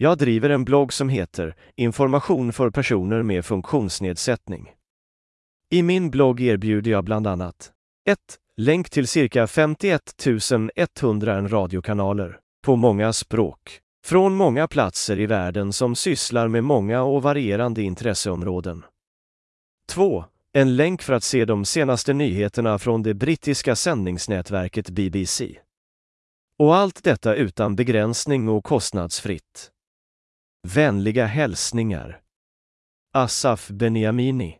Jag driver en blogg som heter Information för personer med funktionsnedsättning. I min blogg erbjuder jag bland annat 1. Länk till cirka 51 100 radiokanaler på många språk från många platser i världen som sysslar med många och varierande intresseområden. 2. En länk för att se de senaste nyheterna från det brittiska sändningsnätverket BBC. Och allt detta utan begränsning och kostnadsfritt. Vänliga hälsningar. Asaf Beniamini